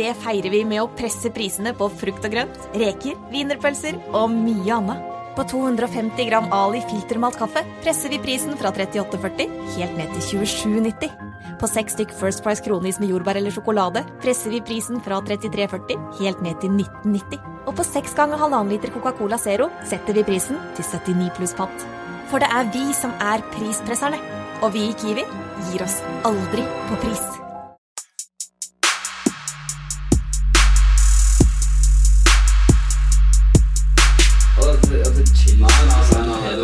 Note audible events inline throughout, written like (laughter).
Det feirer vi med å presse prisene på frukt og grønt, reker, wienerpølser og mye annet. På 250 gram Ali filtermalt kaffe presser vi prisen fra 38,40 helt ned til 27,90. På seks stykk First Price kronis med jordbær eller sjokolade presser vi prisen fra 33,40 helt ned til 19,90. Og på seks ganger halvannen liter Coca-Cola Zero setter vi prisen til 79 pluss pant. For det er vi som er prispresserne. Og vi i Kiwi gir oss aldri på pris.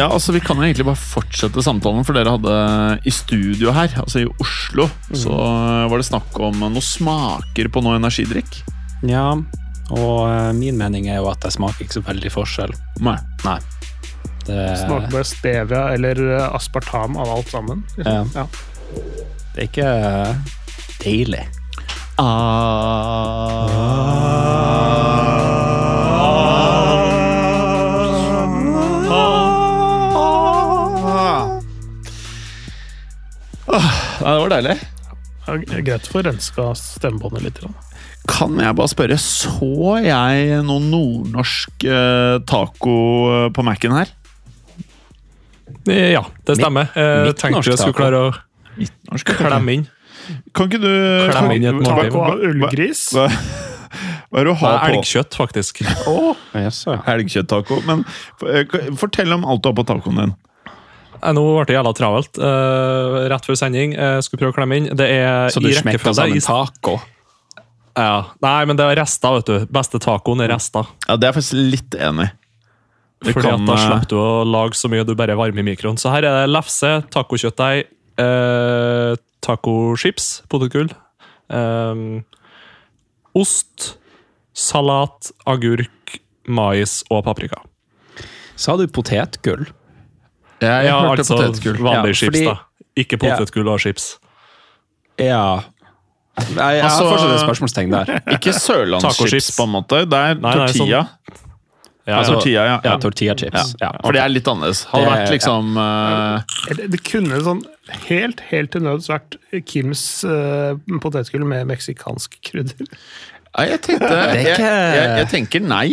ja, altså Vi kan jo egentlig bare fortsette samtalen, for dere hadde i studio her, altså i Oslo, så var det snakk om noe smaker på noe energidrikk. Ja, og eh, min mening er jo at det smaker ikke så veldig forskjell. Nei. Nei. Det, Smaker bare stevia eller eh, aspartam av alt sammen. Ja. Ja. det er ikke deilig. deilig. Nei, det var deilig. Ja, greit å få renska stemmebåndet litt. Kan jeg bare spørre, så jeg noe nordnorsk eh, taco eh, på Mac-en her? Ja, det stemmer. Jeg midtnorsk tenkte jeg skulle klare å Midtnorsk? klemme inn. Kan ikke du Klemme inn i et. Taco av ullgris. Hva, hva er det har er på elgkjøtt, faktisk. Jaså, ja. Elgkjøtt-taco. Men eh, fortell om alt du har på tacoen din. Eh, Nå ble det jævla travelt. Uh, rett før sending. Uh, skulle prøve å klemme inn. Det er Så du smekka sammen i- taco? Ja. Nei, men det er rester, vet du. Beste tacoen er rester. Ja, Det er jeg faktisk litt enig i. Fordi kan, at da slapp du å lage så mye du bare varmer i mikroen. Så her er det lefse, tacokjøttdeig, eh, tacochips, potetgull, eh, ost, salat, agurk, mais og paprika. Sa du potetgull? Jeg Ja, hørte altså potetgull. vanlige Ja, chips, fordi- da. Ikke potetgull og chips. Ja. Nei, jeg Altså- har fortsatt et spørsmålstegn der. Ikke sørlandschips, på en måte. Det er Nei, nei, tortilla. Ja, Altså, tortilla, ja. Ja, tortilla chips. Ja, For det er litt annerledes. Hadde Det- vært liksom uh... Det kunne sånn helt helt til nøds vært Kims uh, potetgull med meksikansk krydder. Ja, jeg tenkte jeg, jeg, jeg tenker nei,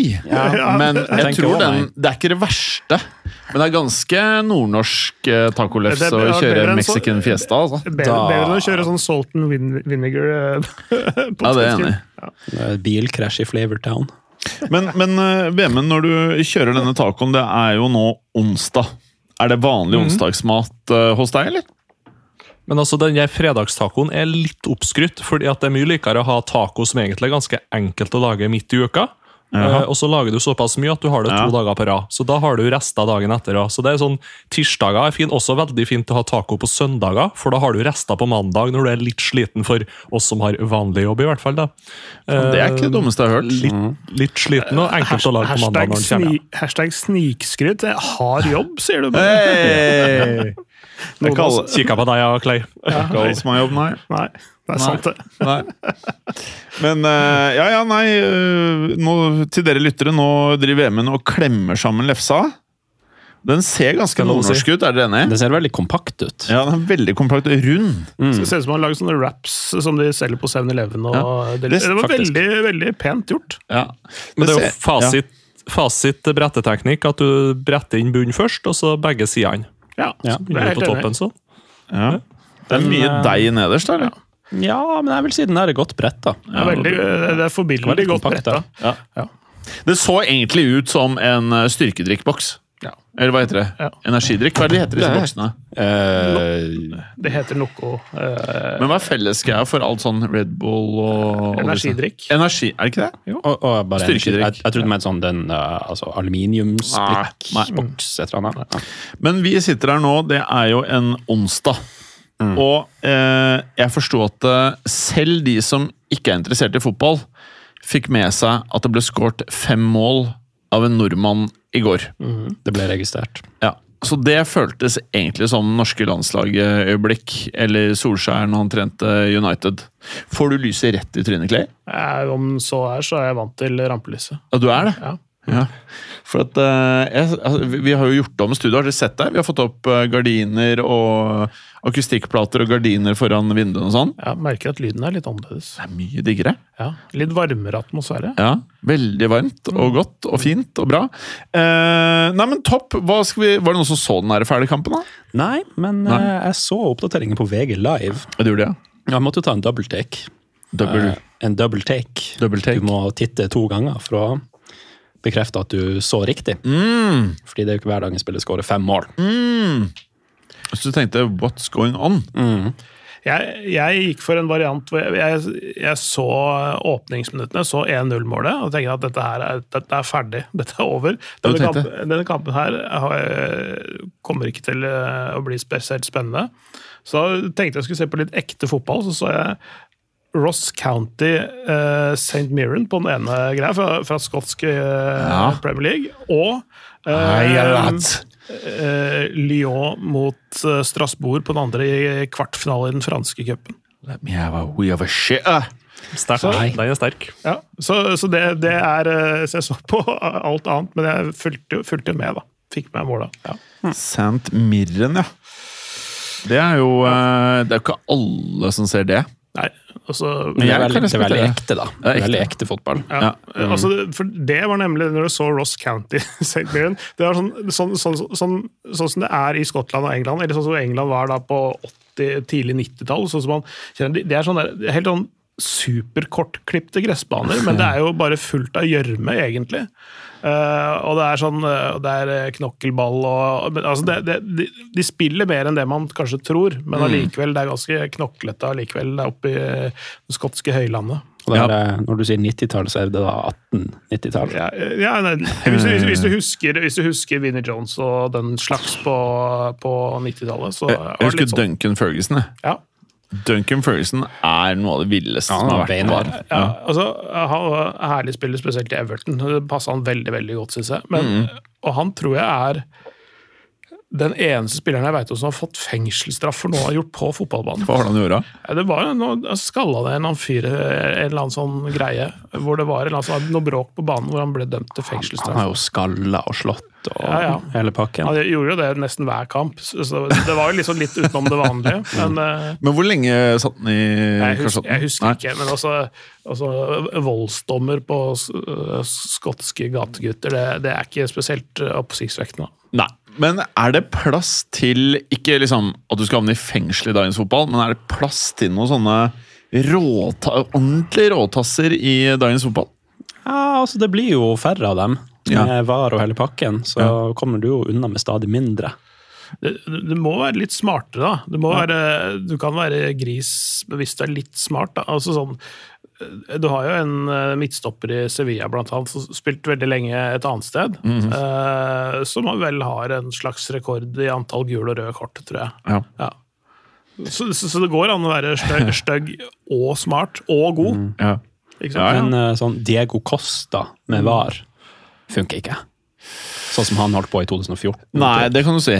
men jeg tror den. Det er ikke det verste. Men det er ganske nordnorsk eh, tacolefs å kjøre Mexican fiesta, altså. Bedre, Da- bedre enn å kjøre sånn salt and vin vinegar. eh, (laughs) Ja, det er jeg enig i. Eh, Bilkrasj i Flavortown. Men, men eh, Vemund, når du kjører denne tacoen, det er jo nå onsdag. Er det vanlig onsdagsmat eh, hos deg, eller? Men altså, den der fredagstacoen er litt oppskrytt, fordi at det er mye likere å ha taco som egentlig er ganske enkelt å lage midt i uka. Jaha. Eh, og så lager du såpass mye at du har det to Ja. dager på rad. Så da har du rester dagen etter. Så det er sånn, Tirsdager er fin, også veldig fint å ha taco på søndager, for da har du rester på mandag når du er litt sliten for oss som har vanlig jobb, i hvert fall. da. Det er ikke det dummeste jeg har hørt. Litt, litt sliten og enkelt å lage på mandag når den sni, hashtag snikskryt. Jeg har jobb, sier du. Hey! Det er Kikka på deg, ja, Clay. det er ikke alle som har jobb, nei. Nei, det er Nei. sant, det. Nei. Men uh, ja, ja, nei Uh, nå, Til dere lyttere, nå driver Vemund og klemmer sammen lefsa. Den ser ganske nordnorsk ut, er dere enig? Det ser veldig kompakt ut. Ja, den er veldig kompakt. Rund. Det ser ut som han har laget sånne wraps som de selger på 7-Eleven. og Ja, Det, det- det var faktisk. veldig, veldig pent gjort. Ja. Men det er jo fasit, fasit fasit bretteteknikk at du bretter inn bunnen først, og så begge sidene. Ja, Ja, Så det er helt enig. toppen. Ja. Det er mye eh, deig nederst, der, eller? Ja, men jeg vil si den er er godt bretta. Ja, veldig, det er forbilledlig godt brett, da. Ja. Det så egentlig ut som en eh, styrkedrikkboks. Ja. Eller hva heter det? Ja. Energidrikk? Hva er det de heter, disse Det er- boksene? Eh, Det heter noe eh, Men hva er fellesgreia for alt sånn Red Bull og og Energidrikk. Energi, er det ikke det? og, og bare Styrkedrikk. Jeg, jeg trodde du mente sånn den uh, altså, aluminiumsblikkboks, et eller annet. Men vi sitter her nå, det er jo en onsdag. Og eh, jeg forsto at eh, selv de som ikke er interessert i fotball, fikk med seg at det ble skåret fem mål av en nordmann i går. Det ble registrert. Ja. Så det føltes egentlig som norske landslaget-øyeblikk, eller Solskjær når han trente United. Får du lyset rett i trynet, Clay? Eh, Om så er, så er jeg vant til rampelyset. Ja, du er det? Ja. Ja. For at eh, jeg, altså, vi- har jo gjort om studioet, har dere sett det? Vi har fått opp eh, gardiner og akustikkplater og gardiner foran vinduene og sånn. Jeg merker at lyden er litt annerledes. Det er mye diggere. Ja. Litt varmere atmosfære. Ja, Veldig varmt og godt og fint og bra. Eh, nei, men topp! Hva skal vi, var det noen som så den der fæle kampen, da? Nei, men Nei. eh, jeg så oppdateringen på VG Live. Ja, du gjorde det, ja? Jeg måtte jo ta en double take. Double, Eh, en double take. double take. Du må titte to ganger for å bekrefte at du så riktig. Mm, Fordi det er jo ikke hver dag en spiller skårer fem mål. mm. Så du tenkte 'what's going on'? Jeg, jeg gikk for en variant hvor jeg, jeg, jeg så åpningsminuttene, så 1-0-målet, og tenkte at dette her er, dette er ferdig. (laughs) Dette er over. Denne, tenkte? kamp, denne kampen her har- kommer ikke til eh, å bli spesielt spennende. Så tenkte jeg skulle se på litt ekte fotball, så så jeg Ross County uh, St. Mirren på den ene greia, fra, fra skotsk uh, Ja. Premier League, og uh, eh, Lyon mot eh, Strasbourg på den andre i kvartfinale i den franske cupen. Let me have a wee of a shit. Sterk. Så- Den er sterk. Ja, så, så det, det er eh, Så jeg så på alt annet, men jeg fulgte, fulgte med, da. Fikk med måla. Ja. St. Mirren, ja. Det er jo eh, Det er jo ikke alle som ser det. Nei, altså Men det er veldig, det er veldig ekte, da. Det er ekte. Veldig ekte fotball. Ja, Ja. altså, for det var nemlig når du så Ross County (laughs) St. Mirren. Det var sånn, sånn, sånn, sånn, sånn som det er i Skottland og England, eller sånn som England var da på 80, tidlig 90-tall. Sånn det er sånn der, er helt sånn superkortklipte gressbaner, men det er jo bare fullt av gjørme, egentlig. Uh, og det er sånn eh, det er eh, knokkelball og men, altså det, det, de, de spiller mer enn det man kanskje tror, men allikevel, det er ganske knoklete allikevel der oppe i det skotske høylandet. Og det er, ja. Når du sier 90-tall, så er det da 1890-tall. Ja, ja, nei, hvis, du, hvis, hvis, du husker, hvis du husker Vinnie Jones og den slags på, på 90-tallet, så Jeg var det husker litt sånn. Duncan Ferguson. jeg. Ja, Duncan Ferguson er noe av det villeste Ja, som har vært. beinhard. ja, altså, han var herlig spiller, spesielt i Everton. Det passa han veldig veldig godt, syns jeg. Men, Og han tror jeg er den eneste spilleren jeg vet om som har fått fengselsstraff for noe han har gjort på fotballbanen. Hva har han gjort? Ja, det var noe, skalla ned en fyr, en eller annen sånn greie, hvor det var sånn- noe bråk på banen hvor han ble dømt til Han har jo skalla og slått og Ja, ja. hele pakken. Han gjorde jo det nesten hver kamp, så det var jo liksom litt utenom det vanlige. (laughs) Men eh, Men hvor lenge satt han i jeg, husker, jeg husker ikke. Men også, også voldsdommer på øh, skotske gategutter, det, det er ikke spesielt oppsiktsvekkende. Nei. Men er det plass til Ikke liksom at du skal havne i fengsel i dagens fotball, men er det plass til noen sånne råta, ordentlige råtasser i dagens fotball? Ja, altså Det blir jo færre av dem. Ja. Med var og hele pakken, så Ja. kommer du jo unna med stadig mindre. Det, det må være litt smartere, da. Det må være, du kan være gris hvis du er litt smart. Da. Altså sånn, øh, du har jo en øh, midtstopper i Sevilla blant annet, som spilte veldig lenge et annet sted. eh, som vel har en slags rekord i antall gule og røde kort, tror jeg. Ja. Ja. Så, så, så det går an å være stygg, (laughs) stygg og smart og god. Ja. Ikke Ja? Men eh, sånn Diego Costa med var funker ikke. Sånn som han holdt på i 2014. Nei, det kan du si.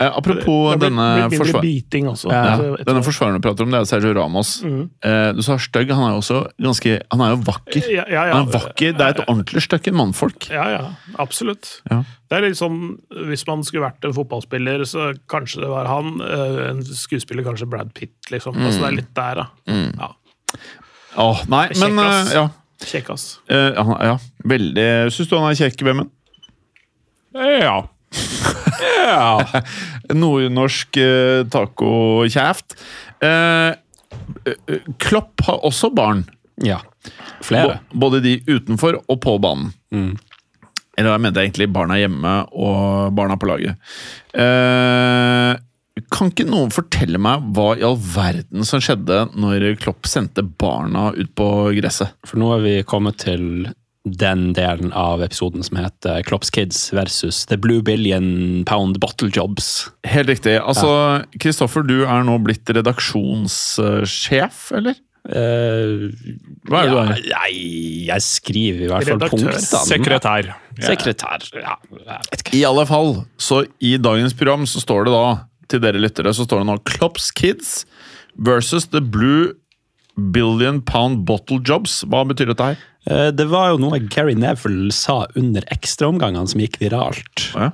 Eh, apropos Det blir- denne blir forsvar... biting også. Ja, Altså, denne forsvareren du prater om, det er Sergio Ramos. Mm. Eh, du sa stygg, han er jo også ganske Han er jo vakker. Ja, ja, ja. Han er vakker, Det er et ordentlig stykke mannfolk. Ja, ja, absolutt. Ja. Det er litt sånn, Hvis man skulle vært en fotballspiller, så kanskje det var han. eh, En skuespiller kanskje Brad Pitt, liksom. Altså, det er litt der, da. Ja. Åh, nei, men uh, ja. kjekk, ass. Uh, ja. Eh, han- ja, veldig Syns du han er kjekk, Vemmen? Ja. Ja. Nordnorsk uh, tacokjeft. Eh, Klopp har også barn. ja. Flere. B Både de utenfor og på banen. Mm. Eller jeg mente egentlig barna hjemme og barna på laget. Eh, kan ikke noen fortelle meg hva i all verden som skjedde når Klopp sendte barna ut på gresset? For nå er vi kommet til den delen av episoden som heter Klopps Kids versus The Blue Billion Pound Bottle Jobs. Helt riktig. Altså, Kristoffer, du er nå blitt redaksjonssjef, eller? Uh, Hva er det du er? Nei, jeg skriver i hvert fall Redaktør. punktene. Sekretær. Sekretær. Ja. I alle fall, så i dagens program så står det da, til dere lyttere, så står det nå Klopps Kids versus The Blue Billion Pound Bottle Jobs. Hva betyr dette her? Eh, Det var jo noe Gary Neville sa under ekstraomgangene som gikk viralt. Ja.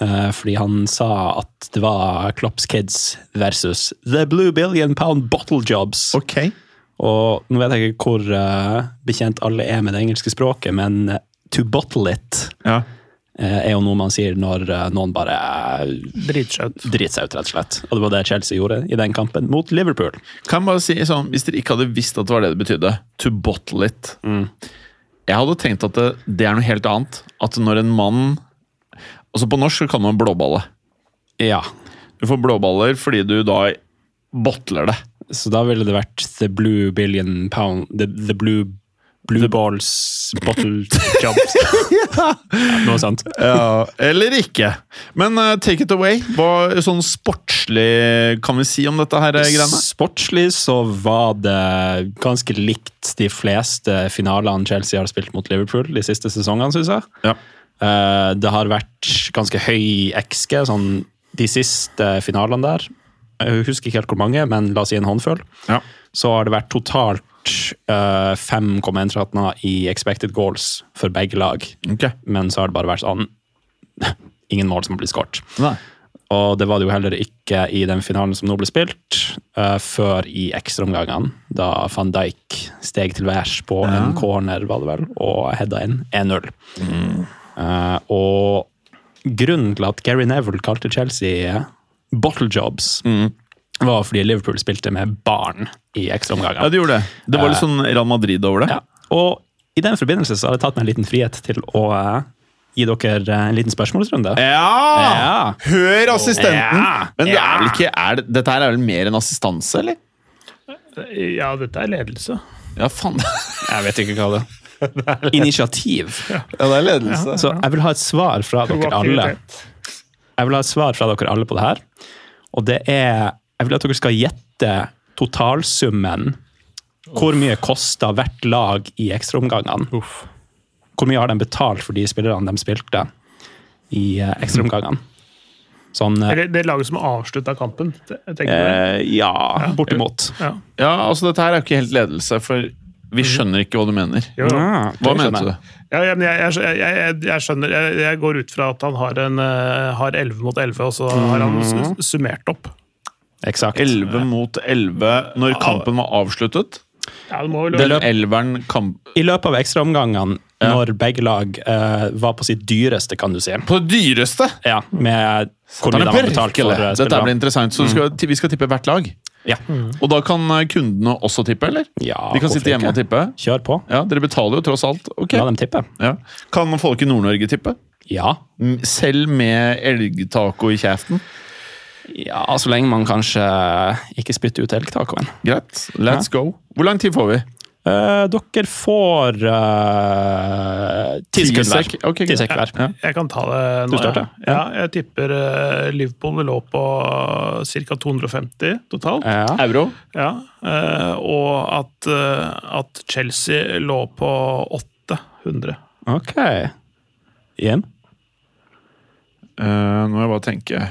Eh, Fordi han sa at det var Klopps Kids versus The Blue Billion Pound Bottle Jobs. Ok. Og nå vet jeg ikke hvor eh, bekjent alle er med det engelske språket, men to bottle it Ja. Eh, er jo noe man sier når eh, noen bare driter seg ut, rett og slett. Og det var det Chelsea gjorde i den kampen mot Liverpool. Kan jeg bare si sånn, Hvis dere ikke hadde visst at det var det det betydde, to bottle it Jeg hadde tenkt at det, det er noe helt annet. At når en mann Altså På norsk så kan man blåballe. Ja, Du får blåballer fordi du da bottler det. så da ville det vært The Blue Billion Pound The, the Blue Blue Balls Bottle Jobs. (laughs) ja. Noe sånt. Ja, Eller ikke. Men uh, take it away. Hva sånn sportslig kan vi si om dette her greiene? Sportslig så var det ganske likt de fleste finalene Chelsea har spilt mot Liverpool de siste sesongene, syns jeg. Ja. Uh, Det har vært ganske høy XG sånn de siste finalene der. Jeg husker ikke helt hvor mange, men la oss si en håndfull. Ja. Så har det vært totalt eh, 5,1 i expected goals for begge lag. Okay. Men så har det bare vært sånn (laughs) Ingen mål som har blitt skåret. Og det var det jo heller ikke i den finalen som nå ble spilt, uh, før i ekstraomgangene, da van Dijk steg til værs på en corner, var det vel, og heada inn 1-0. Eh, og grunnen til at Gary Neville kalte Chelsea bottle jobs, var fordi Liverpool spilte med barn i ekstraomgangene. Ja, det gjorde det. Det var litt sånn Real Madrid over det. Ja. Og i den forbindelse så har jeg tatt meg en liten frihet til å eh, gi dere eh, en liten spørsmålsrunde. Ja! Ja. Hør assistenten! Ja. Men det er vel ikke, er det, dette her er vel mer enn assistanse, eller? Ja, dette er ledelse. Ja, faen. (laughs) Jeg vet ikke hva det (laughs) er. Initiativ. Ja, det er ledelse. Så jeg vil ha et svar fra dere alle. Jeg vil ha et svar fra dere alle på det her. Og det er Jeg vil at dere skal gjette totalsummen. Hvor mye kosta hvert lag i ekstraomgangene? Hvor mye har de betalt for de spillerne de spilte i eh, ekstraomgangene? Sånn er Eller det laget som avslutta kampen. eh, Ja, bortimot. Ja. Ja, altså Dette her er jo ikke helt ledelse, for vi skjønner ikke hva du mener. Jo. Ah, Hva mente du? Ja, ja, jeg, jeg, jeg, jeg, skjønner jeg, jeg går ut fra at han har, en, eh, har 11 mot 11, og så har han Mhm. summert opp. Eksakt. 11 mot 11 når kampen var avsluttet. Ja, det må elveren kamp... I løpet av ekstraomgangene, Ja. når begge lag eh, var på sitt dyreste, kan du si På det dyreste! Ja, med hvor mye de har betalt for eh, Dette blir interessant. Så du skal, vi skal tippe hvert lag. Ja. Og da kan eh, kundene også tippe, eller? ja, De kan sitte hjemme og tippe. Kjør på. Ja, Dere betaler jo tross alt. Ok. La dem tippe. Ja. Kan folk i Nord-Norge tippe? Ja. Selv med elgtaco i kjeften? Ja, så lenge man kanskje ikke spytter ut elgtacoen. Greit. Let's go. Hvor lang tid får vi? Eh, dere får uh, ti sekunder hver. Ja. Jeg kan ta det nå. Du starter? Ja, ja jeg tipper uh, Liverpool lå på ca. 250 totalt. Ja. Euro? Ja, uh, og at, uh, at Chelsea lå på 800. Ok. Igjen? Eh, nå må jeg bare tenke.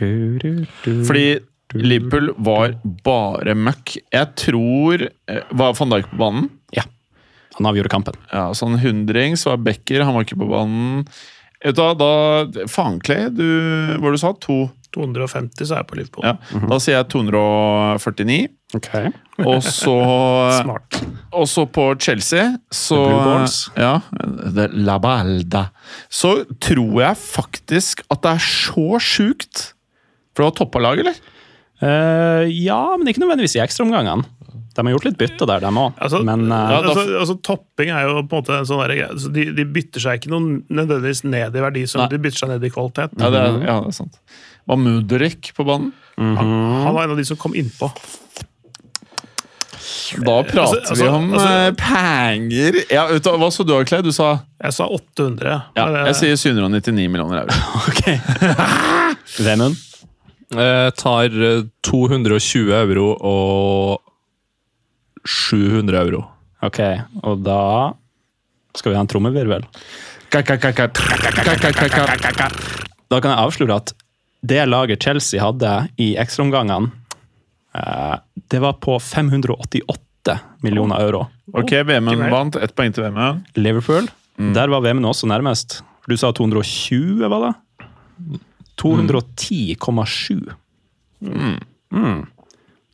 Du, du, du. Fordi Liverpool var bare møkk. Jeg tror eh, Var van Dijk på banen? Ja. Han avgjorde kampen. Ja, sånn hundrings var Becker, han var ikke på banen. Vet du hva, da Faen, Clay, du Hva du sa? du? 250 så er jeg på Liverpool. Ja. Da sier jeg 249. Ok. Og så (laughs) Smart. Og så på Chelsea, så The Blue Balls. Ja, La Balda. Så tror jeg faktisk at det er så sjukt For det var toppa lag, eller? Uh, ja, men ikke nødvendigvis i ekstraomgangene. De har gjort litt bytte der, dem òg. Altså, men eh, Ja, altså, altså, topping er jo på en måte en sånn der, greie. altså, de, de bytter seg ikke noen nødvendigvis ned i verdi, som Nei. de bytter seg ned i kvalitet. Ja, det er, ja, det er sant. Var Mudrik på banen? Han var en av de som kom innpå. Da prater altså- altså- vi om altså- eh, penger. Ja, vet du, hva så du Clay? Du sa Jeg sa 800. ja, eh, Jeg sier 799 millioner euro. (laughs) ok. Vemund? Jeg tar eh, 220 euro og 700 euro. Ok, og da skal vi ha en trommevirvel. Da kan jeg avsløre at det laget Chelsea hadde i ekstraomgangene, eh, det var på 588 millioner euro. Ok, VM-en vant. Ett poeng til VM-en. Liverpool, der var VM-en også nærmest. Du sa 220, var det? 210,7.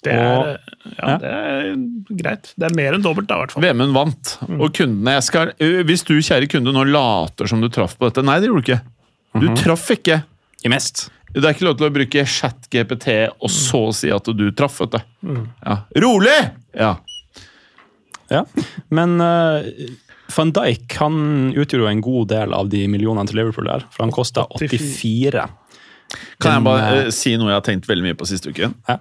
det, er, ja, ja. det er greit. Det er mer enn dobbelt, da, i hvert fall. Vemund vant. Og kundene jeg skal, Hvis du, kjære kunde, nå later som du traff på dette Nei, det gjorde du ikke. Du traff ikke. I mest. Det er ikke lov til å bruke chat-GPT og så si at du traff, vet du. Ja. Rolig! Ja. Ja, men uh, van Dijk han utgjorde jo en god del av de millionene til Liverpool der, for han kosta 84. Kan jeg bare eh, si noe jeg har tenkt veldig mye på siste uken? Ja.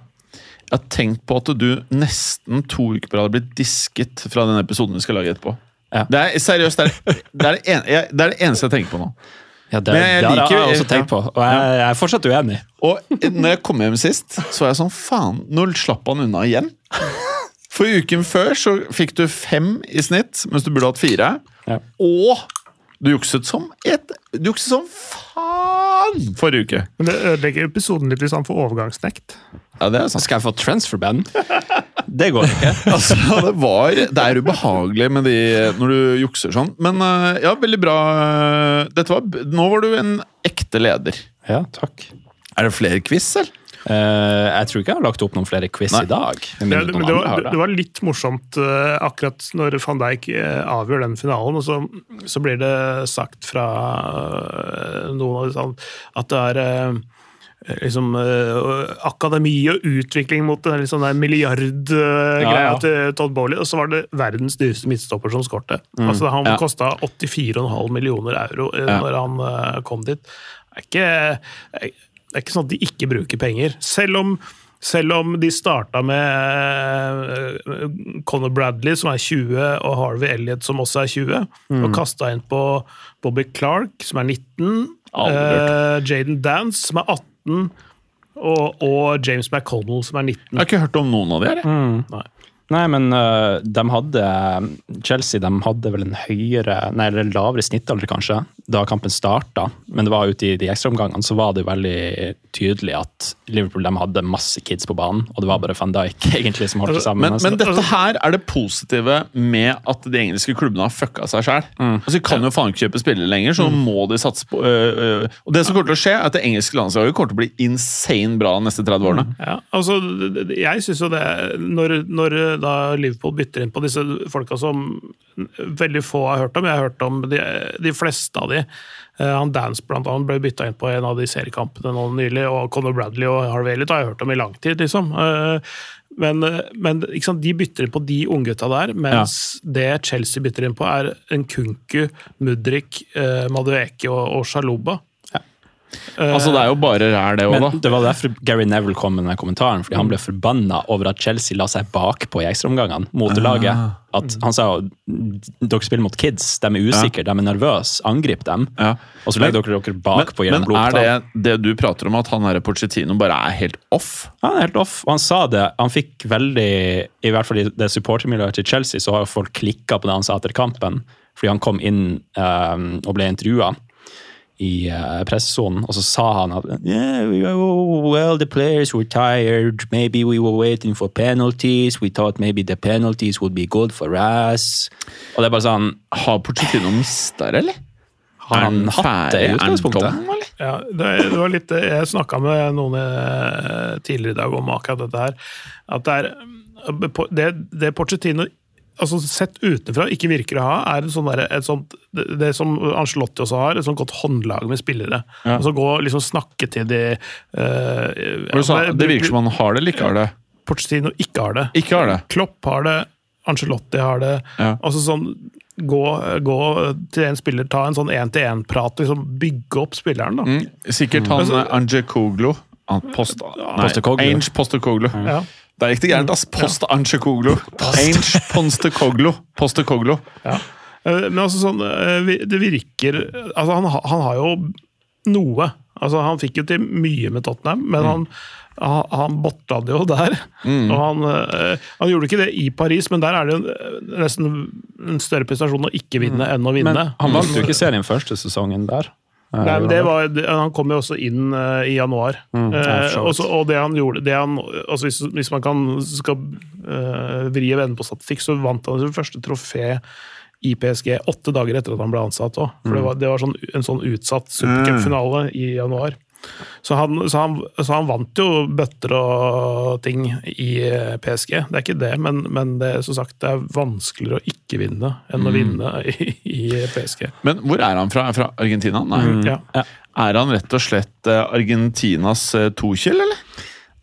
Jeg har tenkt på at du nesten to uker på rad har blitt disket fra den episoden vi skal lage etterpå. Ja. Det er seriøst, det er det, er det, en, jeg, det er det eneste jeg tenker på nå. Ja, det, Men jeg det har liker- jeg også tenkt på, og jeg, jeg er fortsatt uenig. Og når jeg kom hjem sist, så var jeg sånn Faen, nå slapp han unna igjen. For uken før så fikk du fem i snitt, mens du burde hatt fire. Ja. Og du jukset som et Du jukset som faen forrige uke. Men det ødelegger episoden litt hvis han får overgangsnekt. Ja, det er sant. Skal jeg få transferband? (laughs) Det går ikke. (laughs) Altså, det var Det er ubehagelig med de når du jukser sånn. Men eh, ja, veldig bra. Dette var, nå var du en ekte leder. Ja, takk. Er det flere quiz, eller? Eh, jeg tror ikke jeg har lagt opp noen flere quiz Nei. i dag. Det, det, men det, var, det var litt morsomt eh, akkurat når van Dijk eh, avgjør den finalen, og så, så blir det sagt fra noen av de sånn at det er liksom uh, akademi og utvikling mot den liksom milliardgreia uh, Ja, ja. til Todd Bowley, og så var det verdens dyreste midtstopper som skårte. Altså, han Ja. kosta 84,5 millioner euro uh, Ja. når han uh, kom dit. Det er ikke, det er ikke sånn at de ikke bruker penger. Selv om, selv om de starta med eh, Conor Bradley, som er 20, og Harvey Elliot, som også er 20, Mm. og kasta inn på Bobby Clark, som er 19, Aldri eh, Jaden Dance, som er 18, og, og James McConnell, som er 19. Jeg har ikke hørt om noen av de her. Mm. Nei. Nei, men øh, de hadde Chelsea de hadde vel en høyere, nei, eller lavere snittalder, kanskje, da kampen starta. Men det var ute i de ekstraomgangene så var det veldig tydelig at Liverpool de hadde masse kids på banen, og det var bare van Dijk (laughs) egentlig som holdt det sammen. Men, Altså, men dette her er det positive med at de engelske klubbene har fucka seg sjæl. Altså, de kan jo faen ikke kjøpe spillere lenger, så nå må de satse på øh, øh. Og det som kommer til å skje, er at det engelske landslaget kommer til å bli insane bra de neste 30 årene. Ja, altså, jeg synes jo det når, når da Liverpool bytter inn på disse folka som veldig få har hørt om, jeg har hørt om de, de fleste av de. Eh, Han Dance blant annet ble bytta inn på en av de seriekampene nå nylig, og Conor Bradley og Harvey Elliot har jeg hørt om i lang tid, liksom. Eh, Men, men ikke sant, de bytter inn på de unggutta der, mens det Chelsea bytter inn på, er en Kunku, Mudrik, eh, Madueke og, og Shaluba. Altså, det er jo bare ræl, det òg, da. det var derfor Gary Neville kom med den kommentaren, fordi han ble forbanna over at Chelsea la seg bakpå i ekstraomgangene mot det laget. At han sa dere spiller mot kids, de er usikre, de er nervøse, angrip dem. Ja. Og så legger dere dere bakpå gjennom blodtall. men er det det du prater om, at han her Pochettino bare er helt off? Han er helt off. og Han sa det. Han fikk veldig I hvert fall i det supportermiljøet til Chelsea, så har folk klikka på det han sa etter kampen. Fordi han kom inn um, og ble intervjua i uh, pressesonen, og så sa han at yeah, well, the players were tired. Maybe we were waiting for penalties. We thought maybe the penalties would be good for us. Og det er bare sånn Har Pochettino mista det, eller? Har han hatt det i utgangspunktet? Ja, det, det var litt, jeg snakka med noen eh, tidligere i dag om akkurat dette her. At det er Det, det Pochettino altså sett utenfra ikke virker å ha, er sånn derre- et sånt, det, det som Ancelotti også har, et sånt godt håndlag med spillere. Ja. Altså gå liksom snakke til de uh, ja, sa, det virker som han har det, eller ikke har det? Pochettino ikke har det. Ikke har det. Klopp har det, Ancelotti har det. Ja. Altså sånn Gå, gå til en spiller, ta en sånn én-til-én-prat, liksom bygge opp spilleren. da. Mm, sikkert han Altså- mm. Anje Koglo. Han post, Postecoglou. Postekoglu. Ja. Det gikk det gærent, ass. Post Anje Koglo. (laughs) Ainge Postekoglu. Postekoglu. Ja. Eh, Men altså sånn, eh, det virker altså han, han har jo noe. Altså Han fikk jo til mye med Tottenham, men han, han, han botta det jo der. Og han, eh, han gjorde ikke det i Paris, men der er det jo nesten en større prestasjon å ikke vinne enn å vinne. Men han vant jo ikke serien første sesongen der. Nei, men det var, Han kom jo også inn uh, i januar. Mm, ja, Eh, også, og det han gjorde det han, altså hvis, hvis man kan skal uh, vri og vende på statistikk, så vant han sitt første trofé i PSG åtte dager etter at han ble ansatt. Også. For Mm. det var, det var sånn, en sånn utsatt supercupfinale i januar. Så han, så, han, så han vant jo bøtter og ting i eh, PSG. Det er ikke det, men, men det, som sagt, det er vanskeligere å ikke vinne enn Mm. å vinne i, i PSG. Men hvor er han fra? Er Fra Argentina? Nei. Ja. Er han rett og slett eh, Argentinas Tokjell, eller?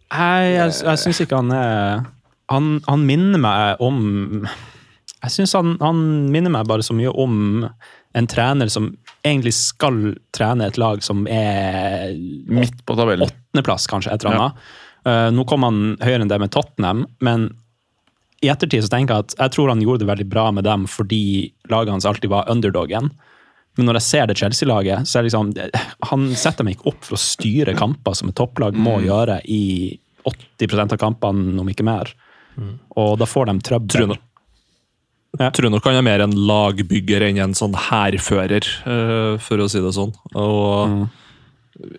Nei, jeg, jeg syns ikke han er han, han minner meg om Jeg syns han, han minner meg bare så mye om en trener som egentlig skal trene et lag som er Midt på tabellen. åttendeplass, kanskje, et eller annet. Eh, nå kom han høyere enn det med Tottenham, men i ettertid så tenker jeg at jeg tror han gjorde det veldig bra med dem fordi laget hans alltid var underdogen. Men når jeg ser det Chelsea-laget, så er det liksom Han setter meg ikke opp for å styre kamper som et topplag må gjøre i 80 av kampene, om ikke mer. Og da får de trøbbel. Nok- Tror nok han er mer en lagbygger enn en sånn hærfører, eh, for å si det sånn. Og,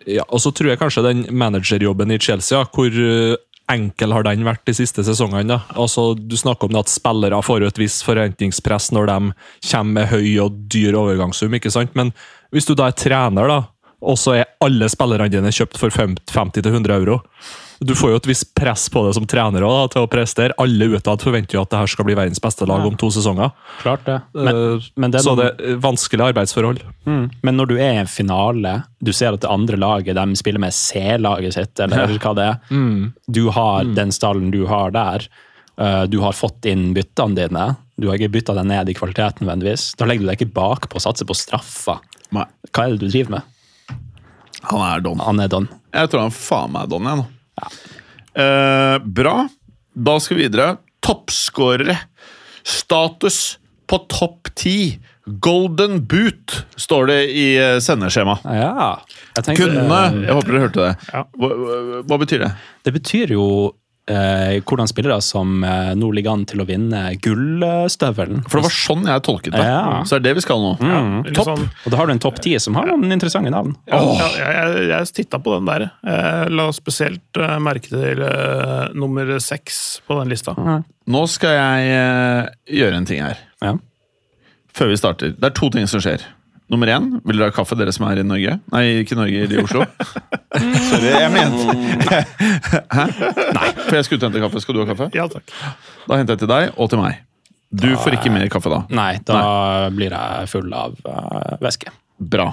ja, og så tror jeg kanskje den managerjobben i Chelsea, hvor eh, enkel har den vært de siste sesongene? da? Altså, Du snakker om at spillere får et visst forventningspress når de kommer med høy og dyr overgangssum, ikke sant? Men hvis du da er trener, da, og så er alle spillerne dine kjøpt for 50-100 euro du får jo et visst press på det som trener også, da, til å prestere. Alle utad forventer jo at det her skal bli verdens beste lag om to sesonger. Klart det. Men, Eh, men det er så det er vanskelige arbeidsforhold. Mm. Men når du er i en finale, du ser at det andre laget de spiller med C-laget sitt, eller hva det er. Du har den stallen du har der. uh, Du har fått inn byttene dine. Du har ikke bytta deg ned i kvaliteten nødvendigvis. Da legger du deg ikke bakpå og satser på straffa. Hva er det du driver med? Han er don. Han er don. Jeg tror han faen meg er don, jeg nå. Eh, bra. Da skal vi videre. Toppskårere. Status på topp ti. Golden boot, står det i eh, sendeskjema. Ja. Jeg tenkte, Kunne eh, Jeg håper dere hørte det. Ja. Hva, hva, hva betyr det? Det betyr jo hvordan spillere som eh, nå ligger an til å vinne gullstøvelen. For det var sånn jeg tolket det. Ja. Så er det vi skal nå. Litt Topp. sånn- Og da har du en topp ti som har noen interessante navn. Ja, ja, jeg, jeg, jeg titta på den der. Jeg la spesielt eh, merke til uh, nummer seks på den lista. Nå skal jeg uh, gjøre en ting her. Ja. Før vi starter. Det er to ting som skjer. Nummer én, vil dere ha kaffe, dere som er i Norge? Nei, ikke Norge, i Oslo. (laughs) Sorry, jeg mente (laughs) Hæ? Nei, for jeg skulle hente kaffe. Skal du ha kaffe? Ja takk. Da henter jeg til deg og til meg. Du får ikke mer kaffe da. Nei, da blir jeg full av uh, væske. Bra.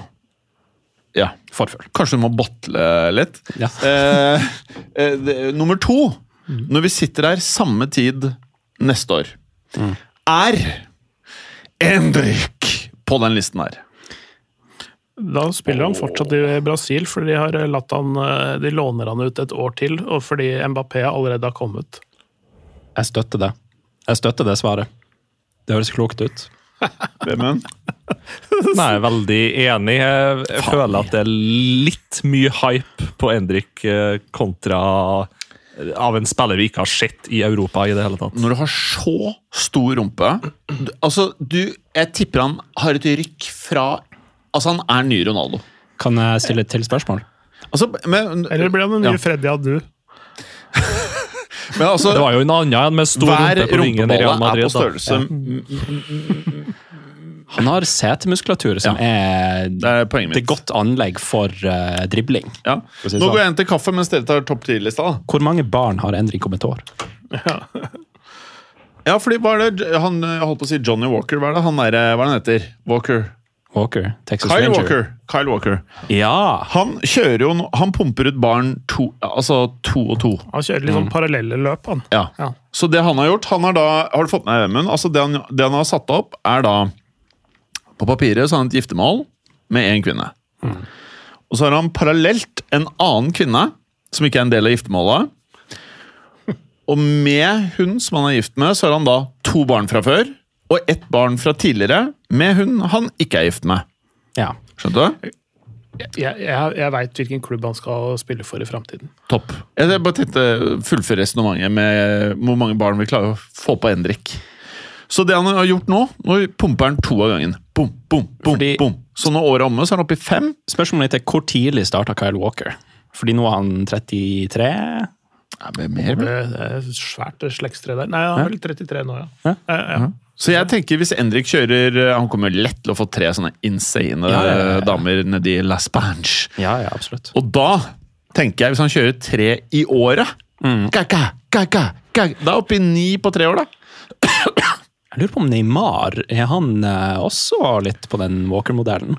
Ja. Forfull. Kanskje du må botle litt? Ja. Eh, eh, det, nummer to, når vi sitter her samme tid neste år, er Endrik på den listen her. Da spiller han fortsatt i Brasil, for de har latt han eh, De låner han ut et år til, og fordi Mbappé allerede har kommet. Jeg støtter det. Jeg støtter det svaret. Det høres klokt ut. Hvem (laughs) Vemund? Nei, jeg er veldig enig. Jeg, jeg føler at det er litt mye hype på Endrik eh, kontra av en spiller vi ikke har sett i Europa i det hele tatt. Når du har så stor rumpe du, Altså, du Jeg tipper han har et rykk fra Altså, han er ny Ronaldo. Kan jeg stille et til spørsmål? Altså, men, Eller blir han den nye Ja. Freddy Adu? men altså Det var jo en annen en med stor rumpe på vingen i Real Madrid. er på størrelse m- Han har setemuskulatur som er Det er poenget mitt. er godt anlegg for uh, dribling. Ja. Nå sånn. går jeg inn til kaffe mens dere tar topp 10-lista. da. Hvor mange barn har Endrik år? Ja, fordi hva er det han jeg holdt på å si Johnny Walker? Hva er det han er, hva er det han heter? Walker. Walker? Texas Kyle Ranger? Walker. Kyle Walker. Ja! Han kjører jo Han pumper ut barn to, altså to og to. Han kjører litt sånn parallelle løp, han. Ja. Ja. Så det han har gjort han Har da, har du fått med Vemund? Altså det, han, det han har satt opp, er da På papiret så har han et giftermål med én kvinne. Og så har han parallelt en annen kvinne, som ikke er en del av giftermålet. (laughs) Og med hun som han er gift med, så har han da to barn fra før. Og ett barn fra tidligere med hun han ikke er gift med. ja. Skjønte du? Jeg, jeg, jeg veit hvilken klubb han skal spille for i framtiden. Topp. Jeg bare tenkte fullføre resonnementet med hvor mange barn vi klarer å få på Endrik. Så det han har gjort nå, nå pumper han to av gangen. Bom, bom, bom, Fordi- bom. Så når året er omme, så er han oppe i fem. Spørsmålet er hvor tidlig starta Kyle Walker? Fordi nå er han 33? Ja, mer, Det er svært slektstre der. Nei, han er vel 33 nå, ja. Ja. Ja, ja. Så jeg tenker hvis Endrik kjører Han kommer lett til å få tre sånne insane Ja, ja, ja, ja. damer nedi La Spanche. Ja, ja, absolutt. Og da tenker jeg, hvis han kjører tre i året Kaka, kaka, kaka, Da er han oppe i ni på tre år, da. Jeg lurer på om Neymar er han eh, også litt på den Walker-modellen?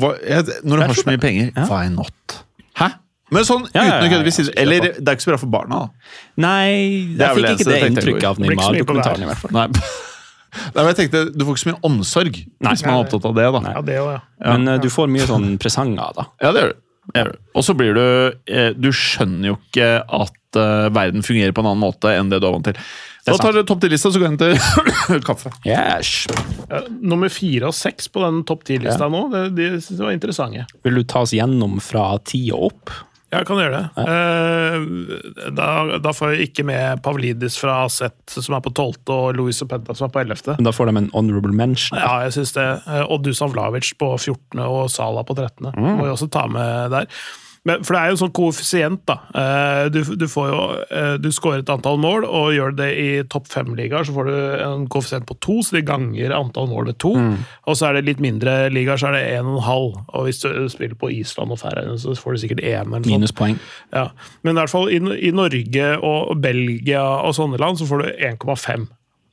Når du har så mye penger, Ja. why not? Hæ? Men sånn Ja, ja, uten å ja, kødde hvis ja, Eller det er ikke så bra for barna, da. Nei, jeg fikk ikke det det inntrykket av Blir ikke så mye på Neymar-dokumentaren. i hvert fall. Nei. Nei, men jeg tenkte, Du får ikke så mye omsorg Nei. hvis man er opptatt av det. da. ja det også, ja. Men eh, du får mye sånn presanger, da. Ja, det gjør du. Ja. Og så blir du eh, Du skjønner jo ikke at eh, verden fungerer på en annen måte enn det du er vant til. Da tar du topp 10-lista, så går jeg inn til (coughs) kaffe. Yes. Ja, Nummer fire og seks på den topp ti-lista nå, det, de jeg var interessante. Vil du ta oss gjennom fra ti og opp? Ja, jeg kan gjøre det. Eh, da, da får jeg ikke med Pavlidis fra Aset, som er på tolvte, og Louis Openda, som er på ellevte. Men da får de en honorable mention. Ja, jeg synes det. Eh, Og Dusan Vlavic på 14. og Sala på 13. Må jeg også ta med der. Men, for det er jo en sånn koeffisient, da. Eh, Du, du får jo eh, Du scorer et antall mål, og gjør det i topp fem-ligaer, så får du en koeffisient på to, så de ganger antall mål med to. Og så er det litt mindre ligaer, så er det en og en halv. Og hvis du spiller på Island og Færøyene, så får du sikkert én. eller noe sånt. Minuspoeng. Ja. Men i hvert fall i, i Norge og Belgia og sånne land så får du 1,5.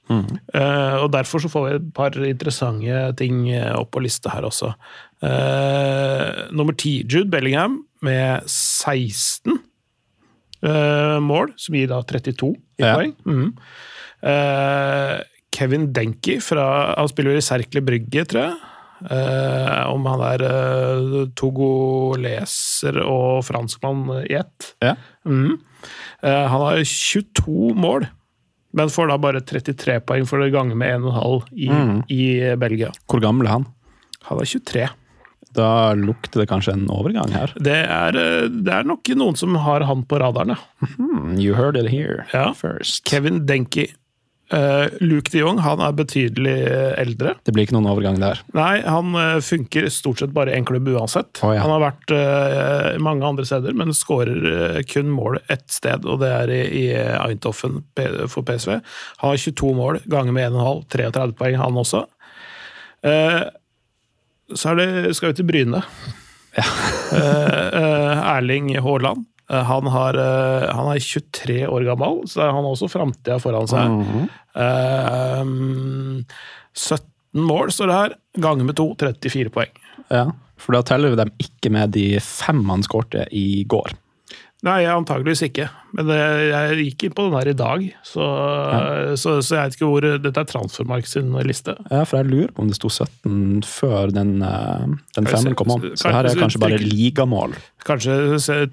Eh, og derfor så får vi et par interessante ting opp på lista her også. Uh, nummer ti, Jude Bellingham med 16 uh, mål, som gir da 32 i Ja. poeng. Mm. Uh, Kevin Denki fra Han spiller i Serkle Brygge, tror jeg. Uh, om han er uh, togoleser og franskmann i ett. Ja. Mm. Eh, han har 22 mål, men får da bare 33 poeng for det gange med 1,5 i, mm. i Belgia. Hvor gammel er han? Han er 23. Da lukter det kanskje en overgang her. Det er, eh, det er nok noen som har han på radaren, ja. Hmm, you heard it here Ja. first. Kevin Denki. Uh, Luke de Jong han er betydelig eh, eldre. Det blir ikke noen overgang der. Nei, han uh, funker stort sett bare i en klubb uansett. Oh, ja. Han har vært uh, mange andre steder, men skårer kun mål ett sted, og det er i, i Eindhoven for PSV. Han har 22 mål, ganger med 1,5, 33 poeng, han også. Eh, så er det, skal vi til Bryne. Ja. (laughs) eh, Erling Haaland. Eh, Han, har, eh, han er 23 år gammel, så han har også framtida foran seg. Mhm. Eh, 17 mål står det her, ganger med to, 34 poeng. Ja, for da teller vi dem ikke med de fem han skårte i går. Nei, antageligvis ikke. Men jeg gikk inn på den her i dag, så, så, så jeg vet ikke hvor Dette er Transfermark sin liste. Ja, for jeg lurer på om det sto 17 før den, eh, den femmeren kom om. Så her er kanskje- bare ligamål. Kanskje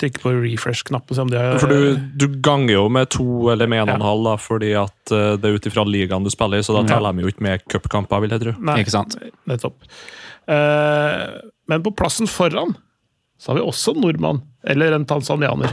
trykke på refresh-knappen For du, du ganger jo med to eller med en og en halv, da, fordi at eh, det er ut ifra ligaen du spiller i, så da teller de jo ikke med cupkamper, vil jeg tro. Nei, Ikke sant? Nettopp. Eh, men på plassen foran så har vi også en nordmann, eller en tanzanianer.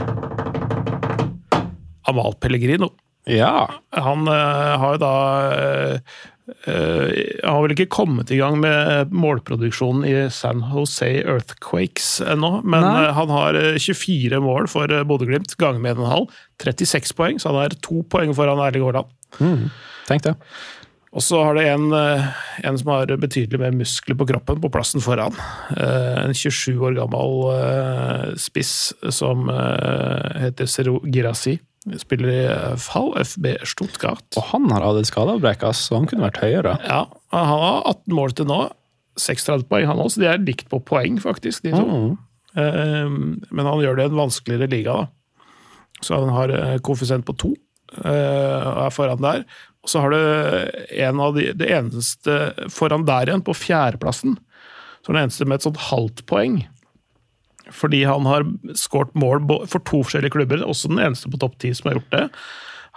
Amal Pellegrino. Ja. Han uh, har jo da uh, uh, Han har vel ikke kommet i gang med målproduksjonen i San Jose Earthquakes ennå, men han har eh, 24 mål for Bodø-Glimt, ganger med 1,5. 36 poeng, så han er to poeng foran Erling Haaland. Mm, tenk det. Og så har det en, eh, en som har betydelig mer muskler på kroppen, på plassen foran. Eh, En 27 år gammel eh, spiss som heter Zero Girasi. Spiller i VfB Stuttgart. Og han har hatt en skadeavbrekk, så han kunne vært høyere. Ja, Han har 18 mål til nå. 36 poeng, han også. De er likt på poeng, faktisk, de to. Mm. Men han gjør det i en vanskeligere liga, da. Så han har koeffisient på to, og er foran der. Og så har du en av de, det eneste foran der igjen, på fjerdeplassen. Så er den eneste med et sånt halvt poeng. Fordi han har skåret mål for to forskjellige klubber, også den eneste på topp ti som har gjort det.